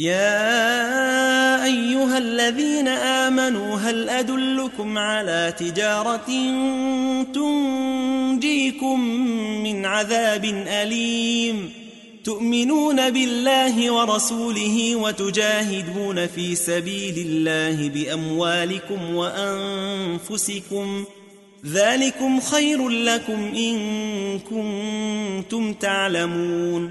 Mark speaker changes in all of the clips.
Speaker 1: يا أيها الذين آمنوا هل أدلكم على تجارة تنجيكم من عذاب أليم؟ تؤمنون بالله ورسوله وتجاهدون في سبيل الله بأموالكم وأنفسكم. ذلكم خير لكم إن كنتم تعلمون.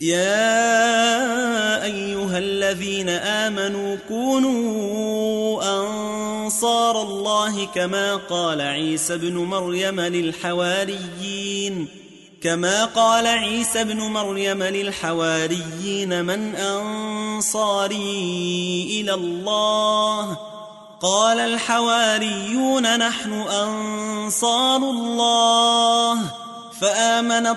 Speaker 1: يا أيها الذين آمنوا كونوا أنصار الله كما قال عيسى بن مريم للحواريين. كما قال عيسى بن مريم للحواريين من أنصاري إلى الله؟ قال الحواريون نحن أنصار الله. فآمنت